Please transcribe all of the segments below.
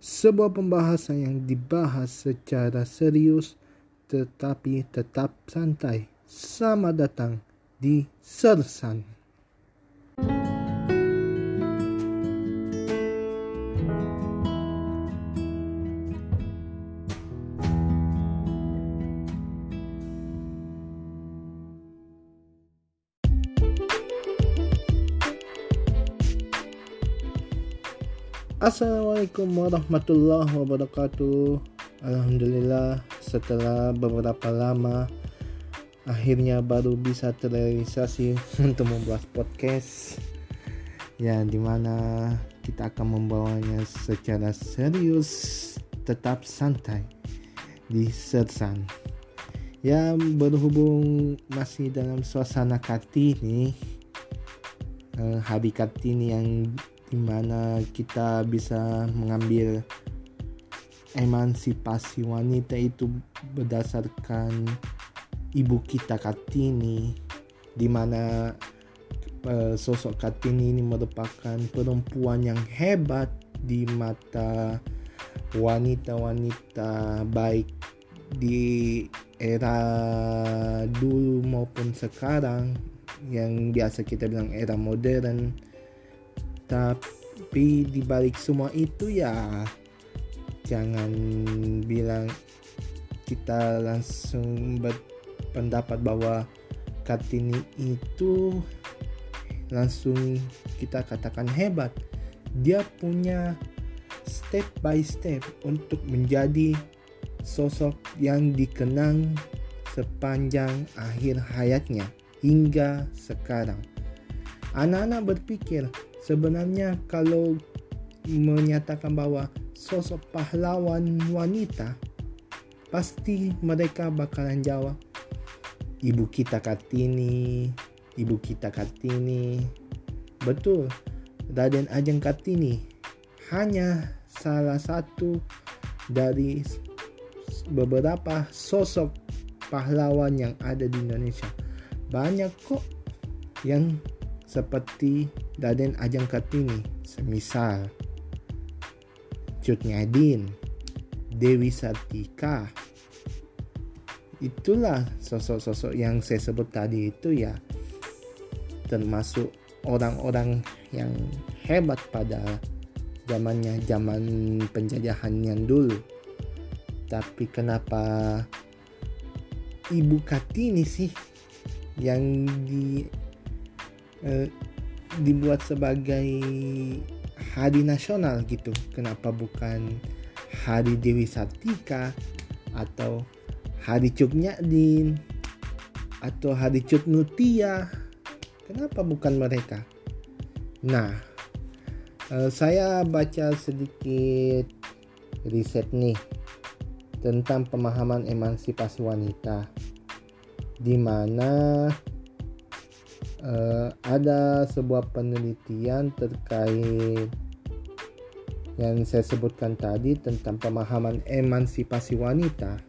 sebuah pembahasan yang dibahas secara serius tetapi tetap santai. Selamat datang di Sersan. Assalamualaikum warahmatullahi wabarakatuh. Alhamdulillah setelah beberapa lama akhirnya baru bisa terrealisasi untuk membuat podcast ya di mana kita akan membawanya secara serius tetap santai di Sersan ya berhubung masih dalam suasana Kartini eh, hari Kartini yang di mana kita bisa mengambil emansipasi wanita itu berdasarkan ibu kita Kartini di mana uh, sosok Kartini ini merupakan perempuan yang hebat di mata wanita-wanita baik di era dulu maupun sekarang yang biasa kita bilang era modern tapi dibalik semua itu ya jangan bilang kita langsung berpendapat bahwa Kartini itu langsung kita katakan hebat. Dia punya step by step untuk menjadi sosok yang dikenang sepanjang akhir hayatnya hingga sekarang. Anak-anak berpikir sebenarnya kalau menyatakan bahwa sosok pahlawan wanita pasti mereka bakalan jawab ibu kita Kartini ibu kita Kartini. Betul Raden Ajeng Kartini hanya salah satu dari beberapa sosok pahlawan yang ada di Indonesia. Banyak kok yang seperti Raden Ajeng Kartini semisal Cut Nyadin Dewi Sartika. Itulah sosok-sosok yang saya sebut tadi itu ya termasuk orang-orang yang hebat pada zamannya zaman penjajahan yang dulu. Tapi kenapa Ibu Kartini sih yang di Eh, dibuat sebagai hari nasional gitu. Kenapa bukan hari Dewi Sartika atau hari Cuk Nyadin atau hari Cuk Nutia? Kenapa bukan mereka? Nah eh, saya baca sedikit riset nih tentang pemahaman emansipasi wanita. Di mana uh, ada sebuah penelitian terkait yang saya sebutkan tadi tentang pemahaman emansipasi wanita.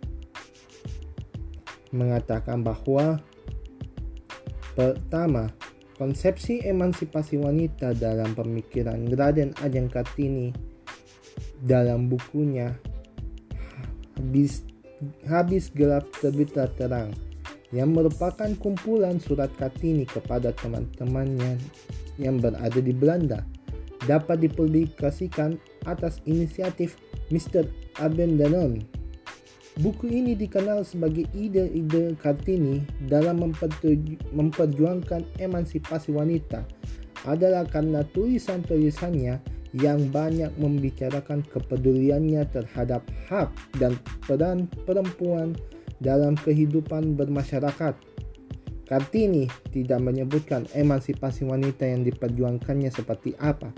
Mengatakan bahwa pertama konsepsi emansipasi wanita dalam pemikiran Raden Ajeng Kartini dalam bukunya habis habis gelap terbitlah terang yang merupakan kumpulan surat Kartini kepada teman-temannya yang berada di Belanda dapat dipublikasikan atas inisiatif Mr. Aben Danon. Buku ini dikenal sebagai ide-ide Kartini dalam memperjuangkan emansipasi wanita adalah karena tulisan-tulisannya yang banyak membicarakan kepeduliannya terhadap hak dan peran perempuan dalam kehidupan bermasyarakat. Kartini tidak menyebutkan emansipasi wanita yang diperjuangkannya seperti apa.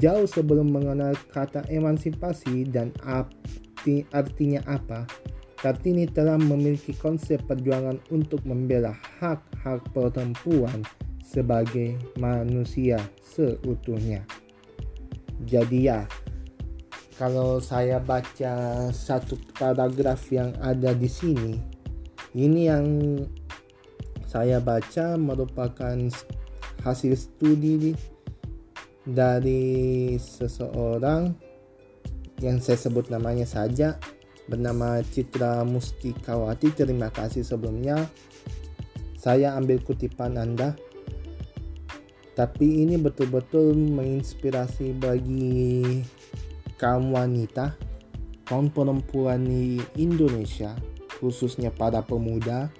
Jauh sebelum mengenal kata emansipasi dan arti artinya apa, Kartini telah memiliki konsep perjuangan untuk membela hak-hak perempuan sebagai manusia seutuhnya. Jadi ya, kalau saya baca satu paragraf yang ada di sini ini yang saya baca merupakan hasil studi dari seseorang yang saya sebut namanya saja bernama Citra Mustikawati. Terima kasih sebelumnya. Saya ambil kutipan Anda. Tapi ini betul-betul menginspirasi bagi kaum wanita, kaum perempuan di Indonesia, khususnya para pemuda.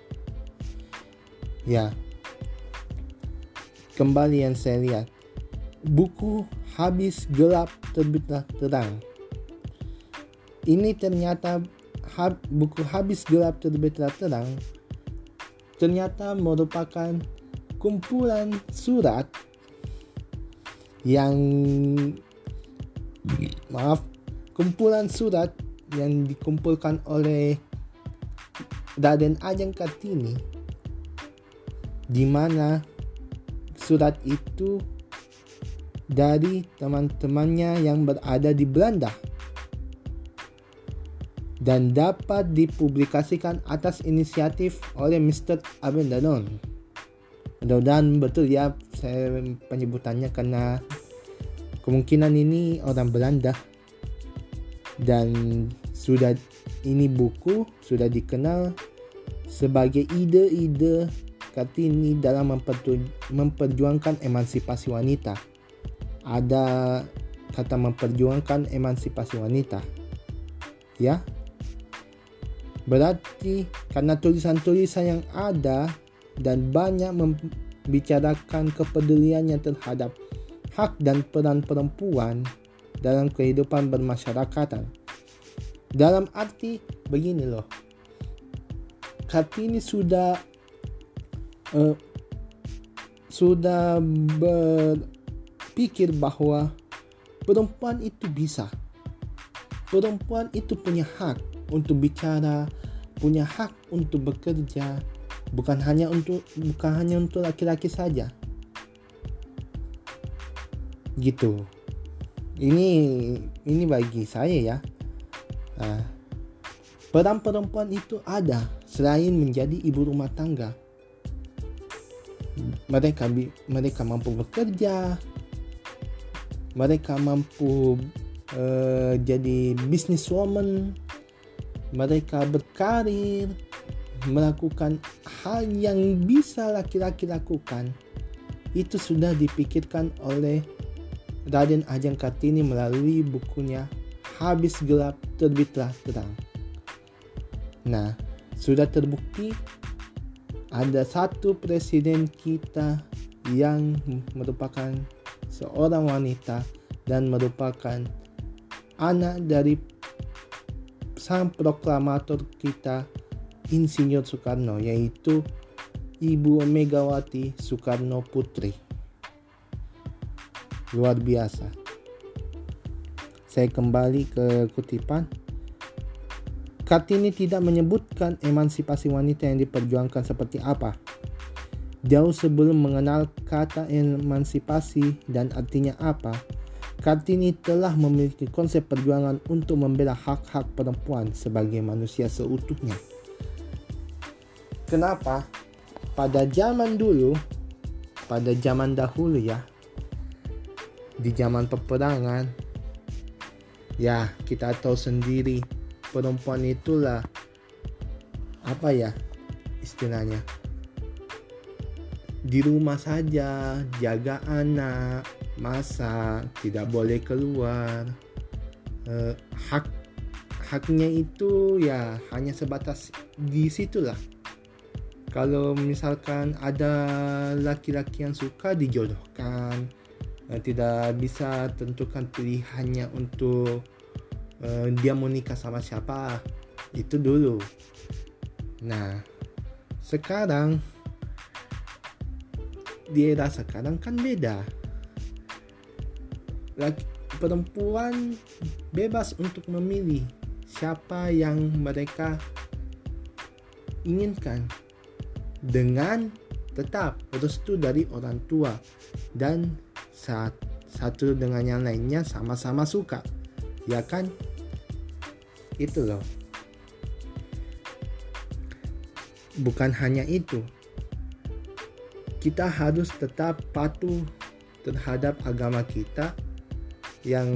Ya, kembali yang saya lihat, buku habis gelap terbitlah terang ini ternyata hab, buku habis gelap terbitlah terang ternyata merupakan kumpulan surat yang maaf kumpulan surat yang dikumpulkan oleh Raden Ajeng Kartini di mana surat itu dari teman-temannya yang berada di Belanda dan dapat dipublikasikan atas inisiatif oleh Mr. Abendanon. Mudah-mudahan betul ya saya penyebutannya karena kemungkinan ini orang Belanda dan sudah ini buku sudah dikenal sebagai ide-ide Kartini dalam memperjuangkan emansipasi wanita. Ada kata memperjuangkan emansipasi wanita. Ya, Berarti karena tulisan-tulisan yang ada dan banyak membicarakan kepeduliannya terhadap hak dan peran perempuan dalam kehidupan bermasyarakatan. Dalam arti begini loh. Kartini sudah uh, sudah berpikir bahwa perempuan itu bisa. Perempuan itu punya hak untuk bicara, punya hak untuk bekerja, bukan hanya untuk bukan hanya untuk laki-laki saja. Gitu. Ini ini bagi saya ya. Nah, peran perempuan itu ada selain menjadi ibu rumah tangga. Mereka mereka mampu bekerja, mereka mampu uh, jadi businesswoman, mereka berkarir, melakukan hal yang bisa laki-laki lakukan, itu sudah dipikirkan oleh Raden Ajeng Kartini melalui bukunya Habis Gelap Terbitlah Terang. Nah, sudah terbukti ada satu presiden kita yang merupakan seorang wanita dan merupakan anak dari sang proklamator kita Insinyur Soekarno yaitu Ibu Megawati Soekarno Putri. Luar biasa. Saya kembali ke kutipan. Kartini tidak menyebutkan emansipasi wanita yang diperjuangkan seperti apa. Jauh sebelum mengenal kata emansipasi dan artinya apa, Kartini telah memiliki konsep perjuangan untuk membela hak-hak perempuan sebagai manusia seutuhnya. Kenapa? Pada zaman dulu, pada zaman dahulu ya, di zaman peperangan, ya kita tahu sendiri perempuan itulah apa ya istilahnya? Di rumah saja jaga anak masa tidak boleh keluar. Uh, hak haknya itu ya hanya sebatas di situlah. Kalau misalkan ada laki-laki yang suka dijodohkan tidak bisa tentukan pilihannya untuk uh, dia mau nikah sama siapa. Itu dulu. Nah sekarang di era sekarang kan beda. Laki perempuan bebas untuk memilih siapa yang mereka inginkan dengan tetap restu dari orang tua dan saat satu dengan yang lainnya sama-sama suka. Ya kan? Itu loh. Bukan hanya itu. Kita harus tetap patuh terhadap agama kita yang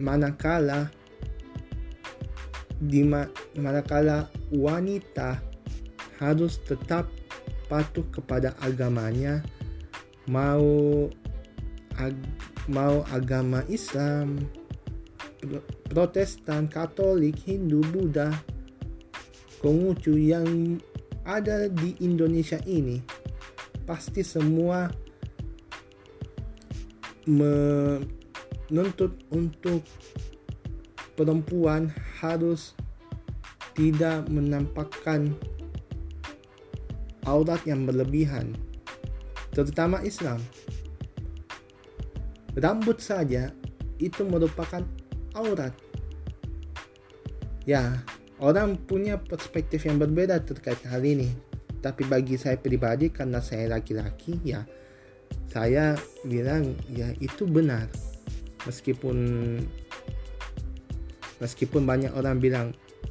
manakala di ma manakala wanita harus tetap patuh kepada agamanya mau ag mau agama Islam Protestan, Katolik, Hindu, Buddha, Konghucu yang ada di Indonesia ini pasti semua menuntut untuk perempuan harus tidak menampakkan aurat yang berlebihan terutama Islam rambut saja itu merupakan aurat. Ya, orang punya perspektif yang berbeda terkait hal ini. Tapi bagi saya pribadi karena saya laki-laki, ya saya bilang ya itu benar. Meskipun meskipun banyak orang bilang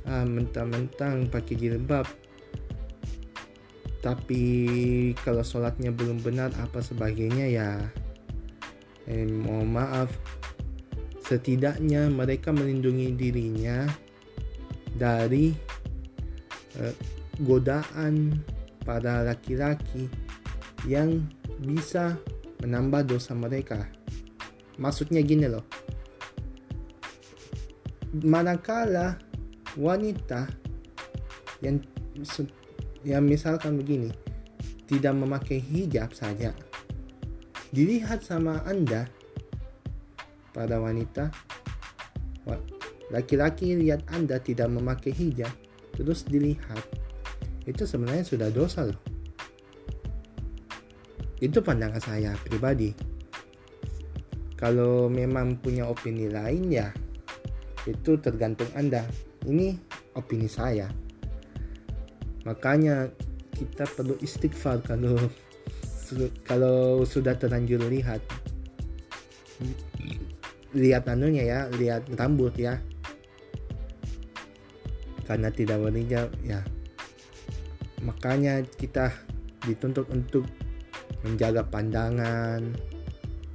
ah mentang-mentang pakai jilbab tapi kalau sholatnya belum benar apa sebagainya ya eh, mohon maaf setidaknya mereka melindungi dirinya dari eh, godaan para laki-laki yang bisa menambah dosa mereka. Maksudnya gini loh. Manakala wanita yang yang misalkan begini. Tidak memakai hijab saja. Dilihat sama Anda pada wanita. Laki-laki lihat Anda tidak memakai hijab terus dilihat. Itu sebenarnya sudah dosa loh. Itu pandangan saya pribadi. Kalau memang punya opini lain ya itu tergantung Anda. Ini opini saya makanya kita perlu istighfar kalau kalau sudah terlanjur lihat. Lihat anunya ya lihat rambut ya. Karena tidak berhijab ya. Makanya kita dituntut untuk menjaga pandangan.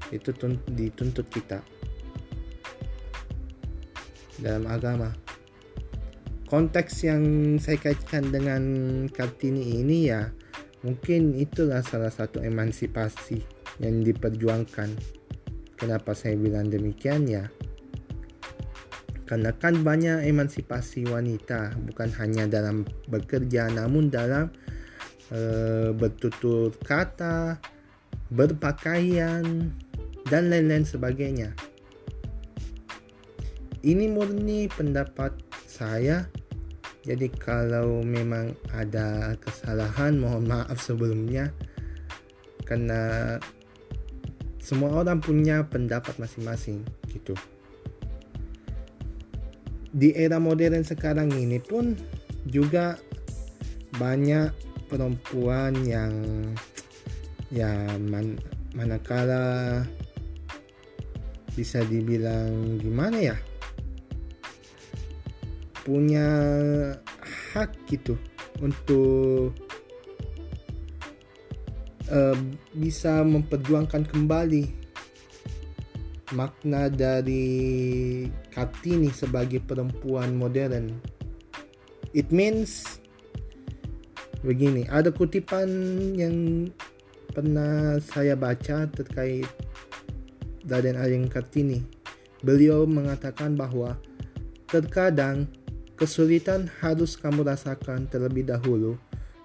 Itu dituntut kita. Dalam agama konteks yang saya kaitkan dengan kartini ini ya Mungkin itulah salah satu emansipasi yang diperjuangkan. Kenapa saya bilang demikian ya? Karena kan banyak emansipasi wanita bukan hanya dalam bekerja namun dalam e, bertutur kata, berpakaian dan lain-lain sebagainya. Ini murni pendapat saya jadi kalau memang ada kesalahan mohon maaf sebelumnya karena semua orang punya pendapat masing-masing gitu. Di era modern sekarang ini pun juga banyak perempuan yang ya man, manakala bisa dibilang gimana ya punya hak gitu untuk uh, bisa memperjuangkan kembali makna dari Kartini sebagai perempuan modern. It means begini, ada kutipan yang pernah saya baca terkait Raden Aryan Kartini. Beliau mengatakan bahwa terkadang Kesulitan harus kamu rasakan terlebih dahulu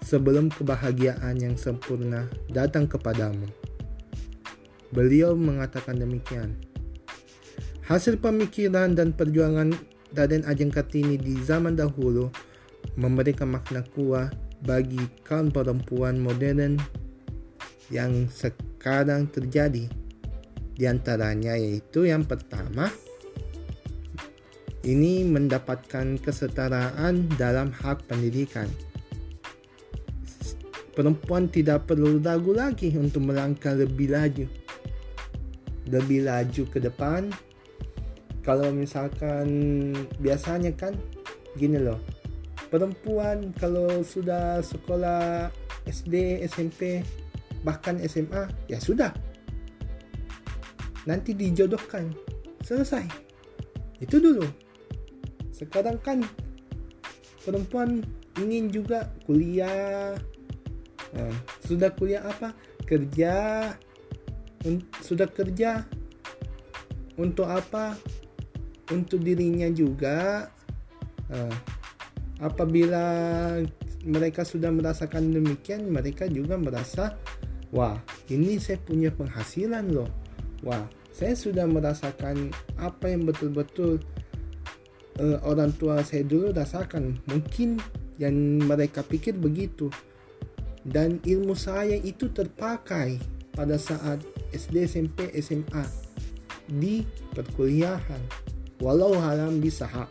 sebelum kebahagiaan yang sempurna datang kepadamu. Beliau mengatakan demikian. Hasil pemikiran dan perjuangan Raden Ajeng Kartini di zaman dahulu memberikan makna kuat bagi kaum perempuan modern yang sekarang terjadi. Di antaranya yaitu yang pertama, ini mendapatkan kesetaraan dalam hak pendidikan. Perempuan tidak perlu ragu lagi untuk melangkah lebih laju. Lebih laju ke depan. Kalau misalkan biasanya kan gini loh. Perempuan kalau sudah sekolah SD, SMP, bahkan SMA, ya sudah. Nanti dijodohkan. Selesai itu dulu sekarang kan perempuan ingin juga kuliah. Nah, sudah kuliah apa? Kerja. Sudah kerja. Untuk apa? Untuk dirinya juga. Uh, apabila mereka sudah merasakan demikian mereka juga merasa wah ini saya punya penghasilan loh. Wah saya sudah merasakan apa yang betul-betul uh, orang tua saya dulu rasakan mungkin yang mereka pikir begitu. Dan ilmu saya itu terpakai pada saat SD SMP SMA di perkuliahan. Walau halam bisa hak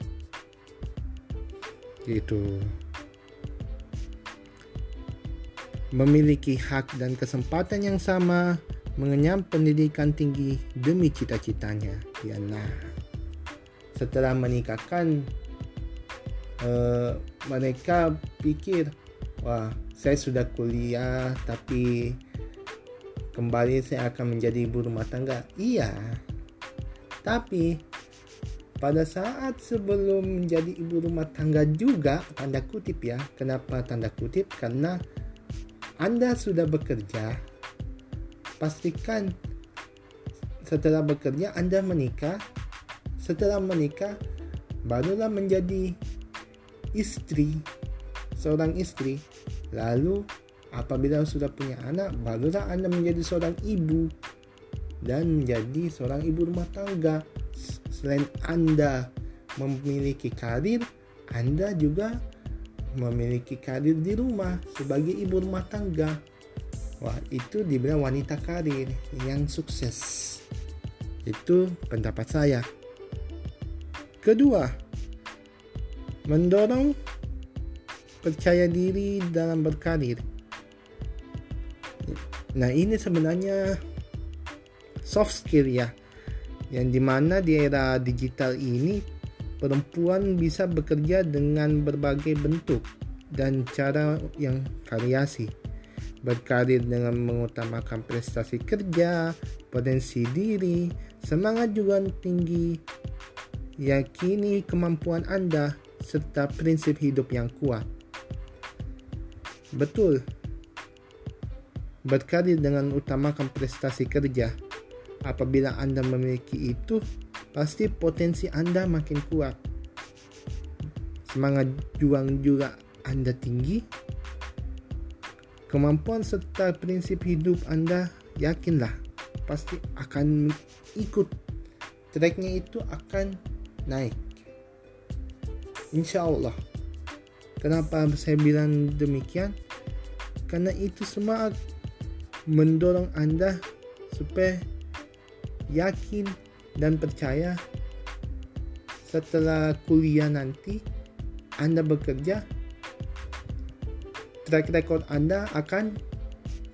gitu. Memiliki hak dan kesempatan yang sama mengenyam pendidikan tinggi demi cita-citanya. Ya nah setelah menikahkan uh, mereka pikir wah saya sudah kuliah tapi kembali saya akan menjadi ibu rumah tangga. Iya. Tapi pada saat sebelum menjadi ibu rumah tangga juga tanda kutip ya. Kenapa tanda kutip? Karena anda sudah bekerja pastikan setelah bekerja anda menikah setelah menikah barulah menjadi istri seorang istri lalu apabila sudah punya anak barulah anda menjadi seorang ibu dan menjadi seorang ibu rumah tangga selain Anda memiliki karir, Anda juga memiliki karir di rumah sebagai ibu rumah tangga. Wah, itu dibilang wanita karir yang sukses. Itu pendapat saya. Kedua, mendorong percaya diri dalam berkarir. Nah, ini sebenarnya soft skill ya yang di mana di era digital ini perempuan bisa bekerja dengan berbagai bentuk dan cara yang variasi berkarir dengan mengutamakan prestasi kerja, potensi diri, semangat juga tinggi, yakini kemampuan Anda, serta prinsip hidup yang kuat. Betul, berkarir dengan utamakan prestasi kerja, Apabila Anda memiliki itu, pasti potensi Anda makin kuat. Semangat juang juga Anda tinggi. Kemampuan serta prinsip hidup Anda yakinlah pasti akan ikut tracknya itu akan naik. Insya Allah. Kenapa saya bilang demikian? Karena itu semua mendorong Anda supaya yakin dan percaya setelah kuliah nanti Anda bekerja track record Anda akan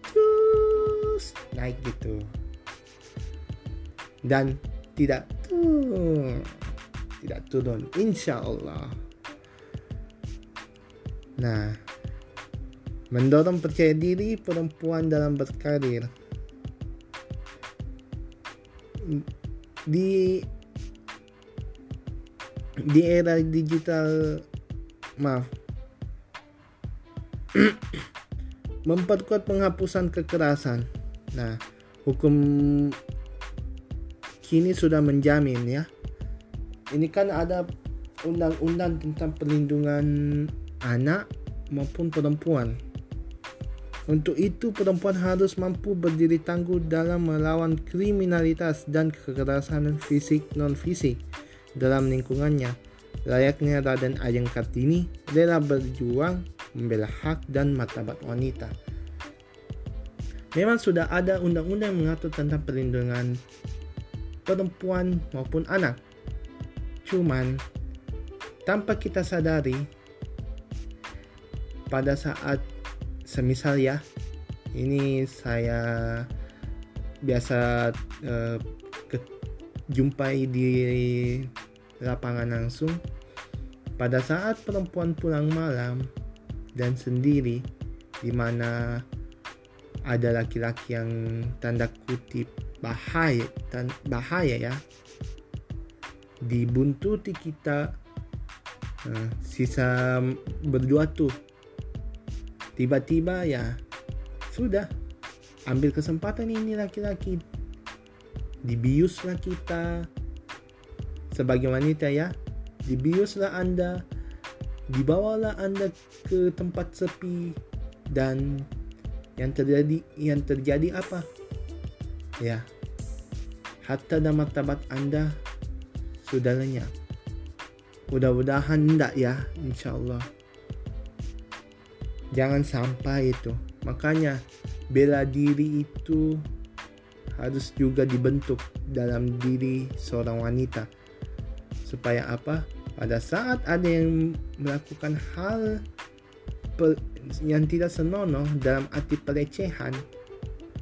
terus naik gitu dan tidak turun tidak turun insya Allah nah mendorong percaya diri perempuan dalam berkarir di di era digital maaf memperkuat penghapusan kekerasan. Nah, hukum kini sudah menjamin ya. Ini kan ada undang-undang tentang perlindungan anak maupun perempuan. Untuk itu, perempuan harus mampu berdiri tangguh dalam melawan kriminalitas dan kekerasan fisik non-fisik dalam lingkungannya. Layaknya Raden Ajeng Kartini rela berjuang membela hak dan martabat wanita. Memang sudah ada undang-undang mengatur tentang perlindungan perempuan maupun anak. Cuman tanpa kita sadari pada saat semisal ya ini saya biasa ke, jumpai di lapangan langsung. Pada saat perempuan pulang malam dan sendiri di mana ada laki-laki yang tanda kutip bahaya dan bahaya ya dibuntuti kita nah, sisa berdua tuh. Tiba-tiba ya sudah ambil kesempatan ini laki-laki. Dibiuslah kita. Sebagai wanita ya dibiuslah anda dibawalah anda ke tempat sepi. Dan yang terjadi yang terjadi apa? Ya hatta dan martabat anda sudah lenyap. Mudah-mudahan enggak ya insyaallah. Jangan sampai itu. Makanya bela diri itu harus juga dibentuk dalam diri seorang wanita. Supaya apa? Pada saat ada yang melakukan hal yang tidak senonoh dalam arti pelecehan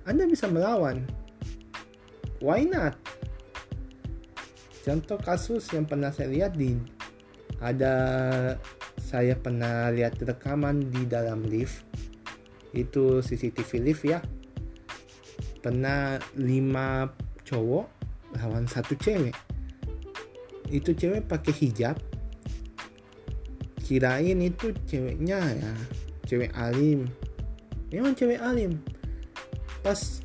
anda bisa melawan. Why not contoh kasus yang pernah saya lihat di ada saya pernah lihat rekaman di dalam lift. Itu CCTV lift ya. Pernah lima cowok lawan satu cewek. Itu cewek pakai hijab. Kirain itu ceweknya ya cewek alim. Memang cewek alim. Pas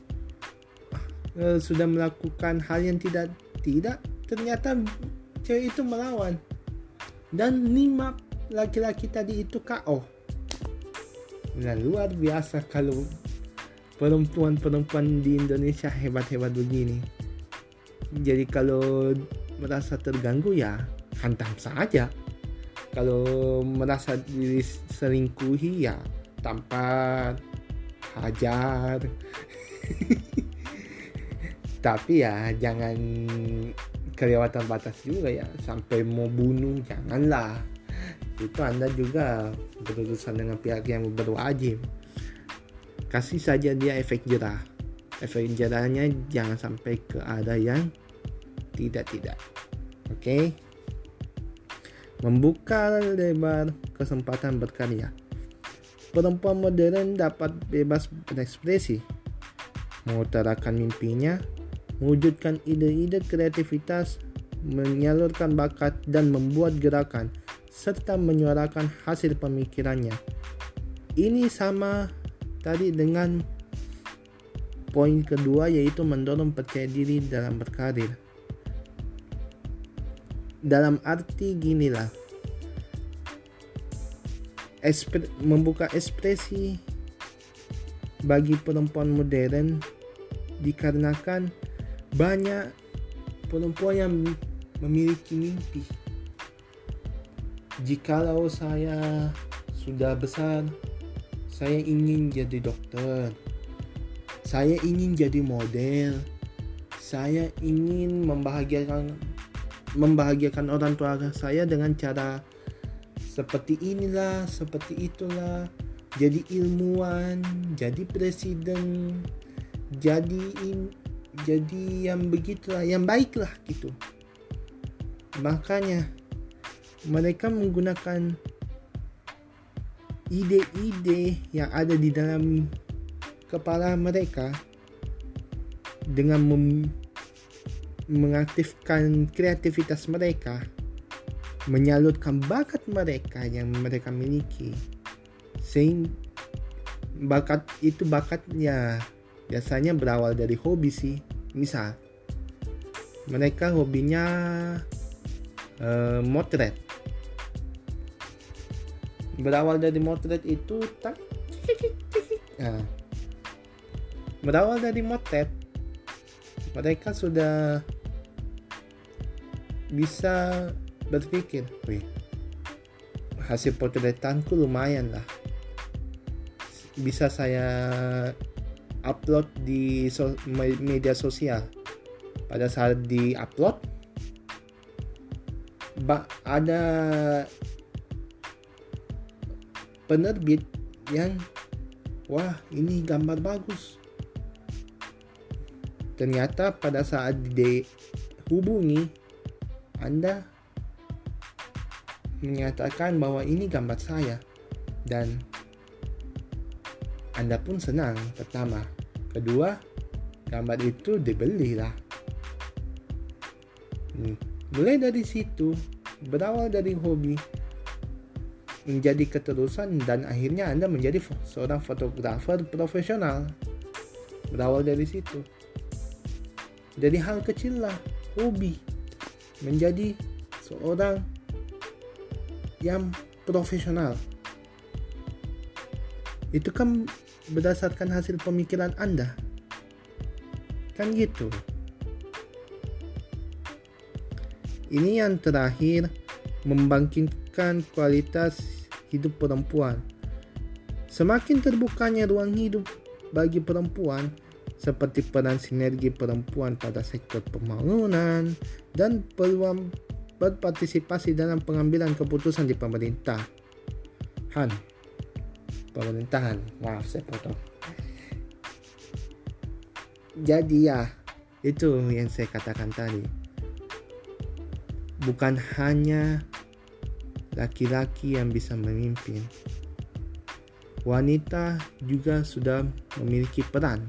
uh, sudah melakukan hal yang tidak tidak ternyata cewek itu melawan. Dan lima laki-laki tadi itu KO nah luar biasa kalau perempuan-perempuan di Indonesia hebat-hebat begini. Jadi kalau merasa terganggu ya hantam saja. Kalau merasa diri selingkuhi ya tanpa hajar. Tapi ya jangan kelewatan batas juga ya. Sampai mau bunuh janganlah. Itu anda juga berurusan dengan pihak yang berwajib. Kasih saja dia efek jerah. Efek jerahnya jangan sampai ke ada yang tidak tidak oke? Okay? membuka lebar kesempatan berkarya. Perempuan modern dapat bebas berekspresi. Mengutarakan mimpinya mewujudkan ide-ide kreativitas, menyalurkan bakat, dan membuat gerakan, serta menyuarakan hasil pemikirannya. Ini sama tadi dengan poin kedua yaitu mendorong percaya diri dalam berkarir. Dalam arti ginilah, membuka ekspresi bagi perempuan modern dikarenakan banyak perempuan yang memiliki mimpi. Jikalau saya sudah besar, saya ingin jadi dokter. Saya ingin jadi model. Saya ingin membahagiakan membahagiakan orang tua saya dengan cara seperti inilah, seperti itulah. Jadi ilmuwan, jadi presiden, jadi in, jadi yang begitulah yang baiklah gitu. Makanya mereka menggunakan ide-ide yang ada di dalam kepala mereka dengan mengaktifkan kreativitas mereka menyalurkan bakat mereka yang mereka miliki. Sehingga bakat itu bakatnya biasanya berawal dari hobi sih. Misal mereka hobinya uh, motret. Berawal dari motret itu tak nah, berawal dari motret mereka sudah bisa berpikir wih hasil potretanku lumayan lah. Bisa saya upload di so media sosial. Pada saat di upload ada penerbit yang wah ini gambar bagus. Ternyata pada saat dihubungi anda menyatakan bahwa ini gambar saya dan anda pun senang pertama. Kedua, gambar itu dibeli lah. Hmm, mulai dari situ berawal dari hobi menjadi keterusan dan akhirnya Anda menjadi seorang fotografer profesional. Berawal dari situ. Dari hal kecil lah, hobi menjadi seorang yang profesional. Itu kan berdasarkan hasil pemikiran Anda. Kan gitu. Ini yang terakhir membangkitkan kualitas hidup perempuan. Semakin terbukanya ruang hidup bagi perempuan, seperti peran sinergi perempuan pada sektor pembangunan dan peluang berpartisipasi dalam pengambilan keputusan di pemerintah. Han, pemerintahan, maaf saya potong. Jadi ya, itu yang saya katakan tadi bukan hanya laki-laki yang bisa memimpin. Wanita juga sudah memiliki peran.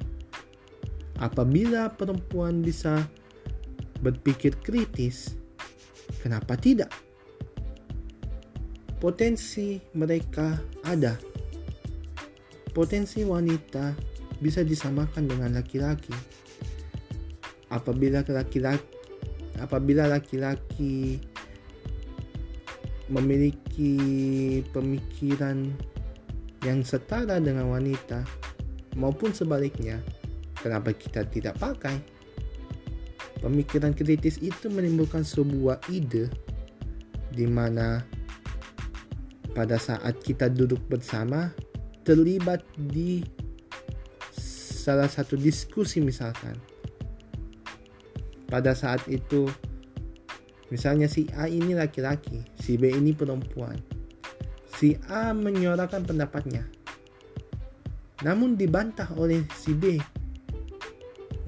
Apabila perempuan bisa berpikir kritis, kenapa tidak? Potensi mereka ada. Potensi wanita bisa disamakan dengan laki-laki. Apabila laki-laki apabila laki-laki memiliki pemikiran yang setara dengan wanita maupun sebaliknya kenapa kita tidak pakai pemikiran kritis itu menimbulkan sebuah ide di mana pada saat kita duduk bersama terlibat di salah satu diskusi misalkan pada saat itu misalnya si A ini laki-laki, si B ini perempuan. Si A menyuarakan pendapatnya. Namun dibantah oleh si B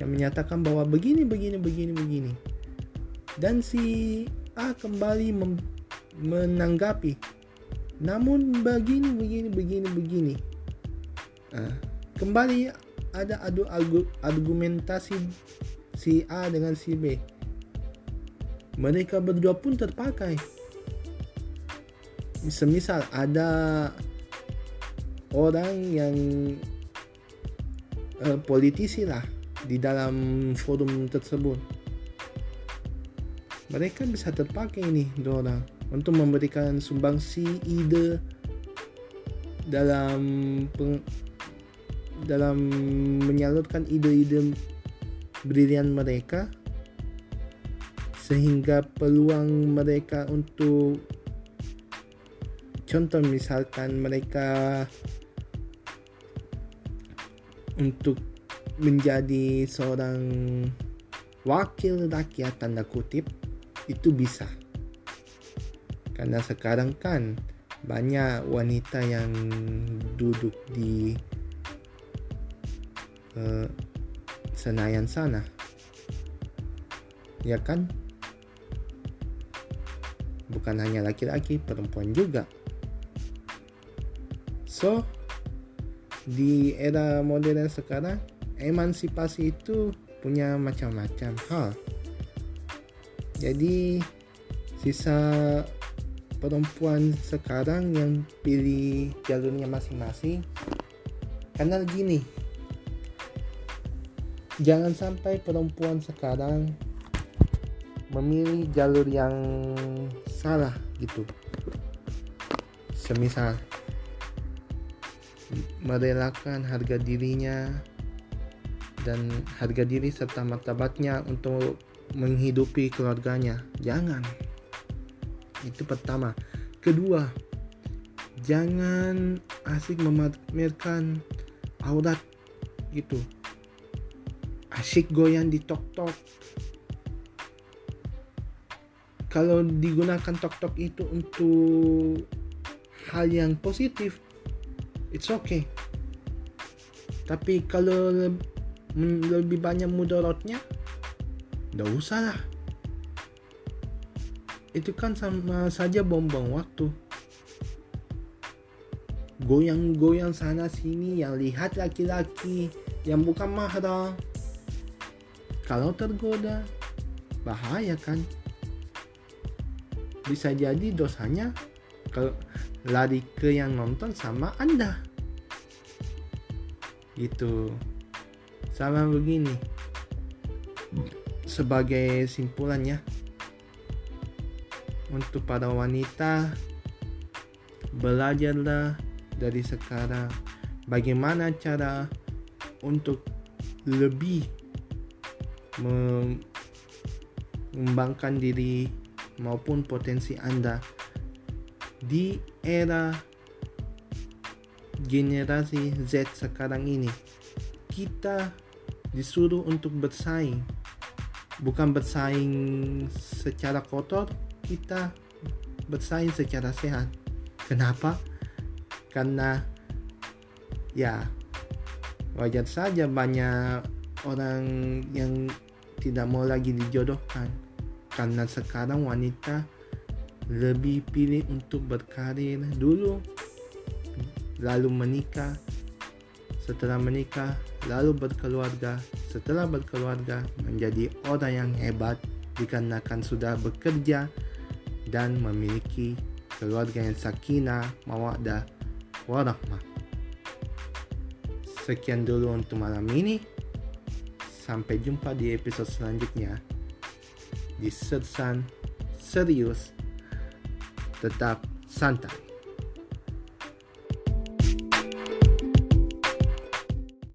yang menyatakan bahwa begini begini begini begini. Dan si A kembali menanggapi. Namun begini begini begini begini. Nah, kembali ada adu argumentasi si A dengan si B. Mereka berdua pun terpakai. Semisal ada orang yang uh, politisi lah di dalam forum tersebut. Mereka bisa terpakai nih dua orang untuk memberikan sumbangsi ide dalam peng, dalam menyalurkan ide-ide brilian mereka sehingga peluang mereka untuk contoh misalkan mereka untuk menjadi seorang wakil rakyat tanda kutip itu bisa karena sekarang kan banyak wanita yang duduk di uh, Senayan sana. Ya kan? Bukan hanya laki-laki, perempuan juga. So, di era modern sekarang, emansipasi itu punya macam-macam hal. Jadi, sisa perempuan sekarang yang pilih jalurnya masing-masing karena gini jangan sampai perempuan sekarang memilih jalur yang salah gitu. Semisal merelakan harga dirinya dan harga diri serta martabatnya untuk menghidupi keluarganya. Jangan itu pertama. Kedua jangan asik memamerkan aurat gitu. Asyik goyang di tok-tok. Kalau digunakan tok-tok itu untuk hal yang positif it's okay. Tapi kalau lebih banyak mudaratnya nggak usah lah itu kan sama saja bom-bom waktu goyang-goyang sana sini yang lihat laki-laki yang bukan mahram kalau tergoda bahaya kan bisa jadi dosanya ke lari ke yang nonton sama Anda. Gitu. Sama begini. Sebagai simpulannya untuk para wanita belajarlah dari sekarang bagaimana cara untuk lebih mengembangkan diri maupun potensi Anda di era generasi Z sekarang ini. Kita disuruh untuk bersaing, bukan bersaing secara kotor, kita bersaing secara sehat. Kenapa? Karena ya wajar saja banyak orang yang tidak mau lagi dijodohkan karena sekarang wanita lebih pilih untuk berkarir dulu lalu menikah setelah menikah lalu berkeluarga setelah berkeluarga menjadi orang yang hebat dikarenakan sudah bekerja dan memiliki keluarga yang sakinah mawaddah warahmah. Sekian dulu untuk malam ini. Sampai jumpa di episode selanjutnya. Di Sersan Serius tetap santai.